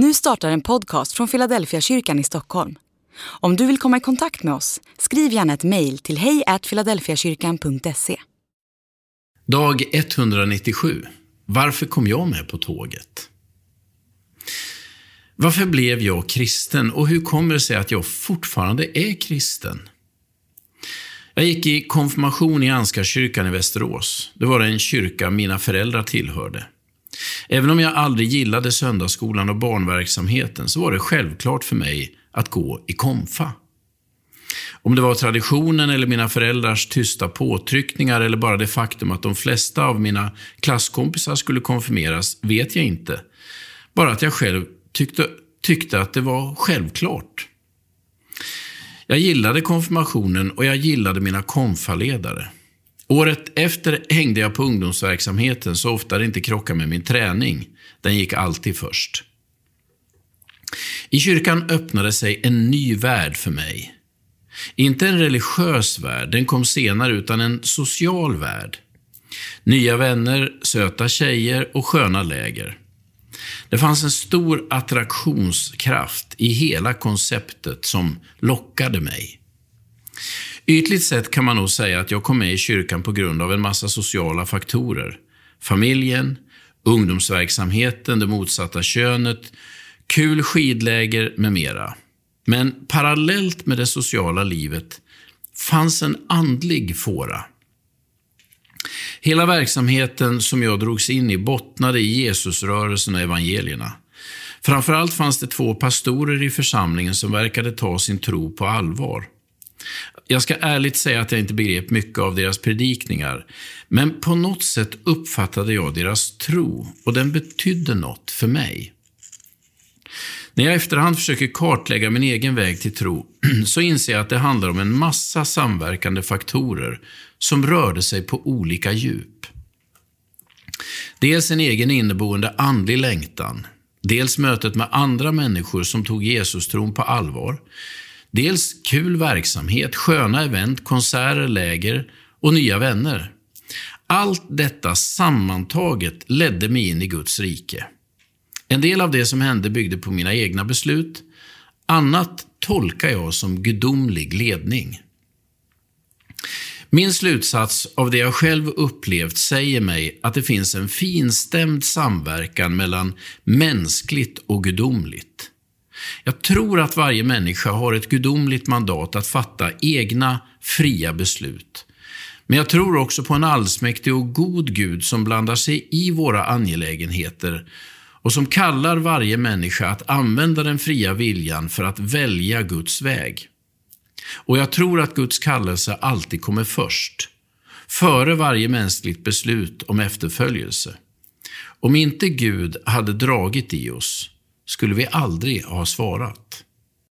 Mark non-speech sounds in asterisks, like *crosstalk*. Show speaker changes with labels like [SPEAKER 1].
[SPEAKER 1] Nu startar en podcast från Philadelphia kyrkan i Stockholm. Om du vill komma i kontakt med oss, skriv gärna ett mejl till hejfiladelfiakyrkan.se.
[SPEAKER 2] Dag 197. Varför kom jag med på tåget? Varför blev jag kristen och hur kommer det sig att jag fortfarande är kristen? Jag gick i konfirmation i Anskarkyrkan i Västerås. Det var en kyrka mina föräldrar tillhörde. Även om jag aldrig gillade söndagsskolan och barnverksamheten så var det självklart för mig att gå i konfa. Om det var traditionen eller mina föräldrars tysta påtryckningar eller bara det faktum att de flesta av mina klasskompisar skulle konfirmeras vet jag inte. Bara att jag själv tyckte, tyckte att det var självklart. Jag gillade konfirmationen och jag gillade mina konfaledare. Året efter hängde jag på ungdomsverksamheten så ofta det inte krockade med min träning. Den gick alltid först. I kyrkan öppnade sig en ny värld för mig. Inte en religiös värld, den kom senare, utan en social värld. Nya vänner, söta tjejer och sköna läger. Det fanns en stor attraktionskraft i hela konceptet som lockade mig. Ytligt sett kan man nog säga att jag kom med i kyrkan på grund av en massa sociala faktorer. Familjen, ungdomsverksamheten, det motsatta könet, kul skidläger med mera. Men parallellt med det sociala livet fanns en andlig fåra. Hela verksamheten som jag drogs in i bottnade i Jesusrörelsen och evangelierna. Framförallt fanns det två pastorer i församlingen som verkade ta sin tro på allvar. Jag ska ärligt säga att jag inte begrep mycket av deras predikningar, men på något sätt uppfattade jag deras tro och den betydde något för mig. När jag efterhand försöker kartlägga min egen väg till tro *clears throat* så inser jag att det handlar om en massa samverkande faktorer som rörde sig på olika djup. Dels en egen inneboende andlig längtan, dels mötet med andra människor som tog Jesus-tron på allvar, dels kul verksamhet, sköna event, konserter, läger och nya vänner. Allt detta sammantaget ledde mig in i Guds rike. En del av det som hände byggde på mina egna beslut. Annat tolkar jag som gudomlig ledning. Min slutsats av det jag själv upplevt säger mig att det finns en finstämd samverkan mellan mänskligt och gudomligt. Jag tror att varje människa har ett gudomligt mandat att fatta egna, fria beslut. Men jag tror också på en allsmäktig och god Gud som blandar sig i våra angelägenheter och som kallar varje människa att använda den fria viljan för att välja Guds väg. Och jag tror att Guds kallelse alltid kommer först, före varje mänskligt beslut om efterföljelse. Om inte Gud hade dragit i oss skulle vi aldrig ha svarat.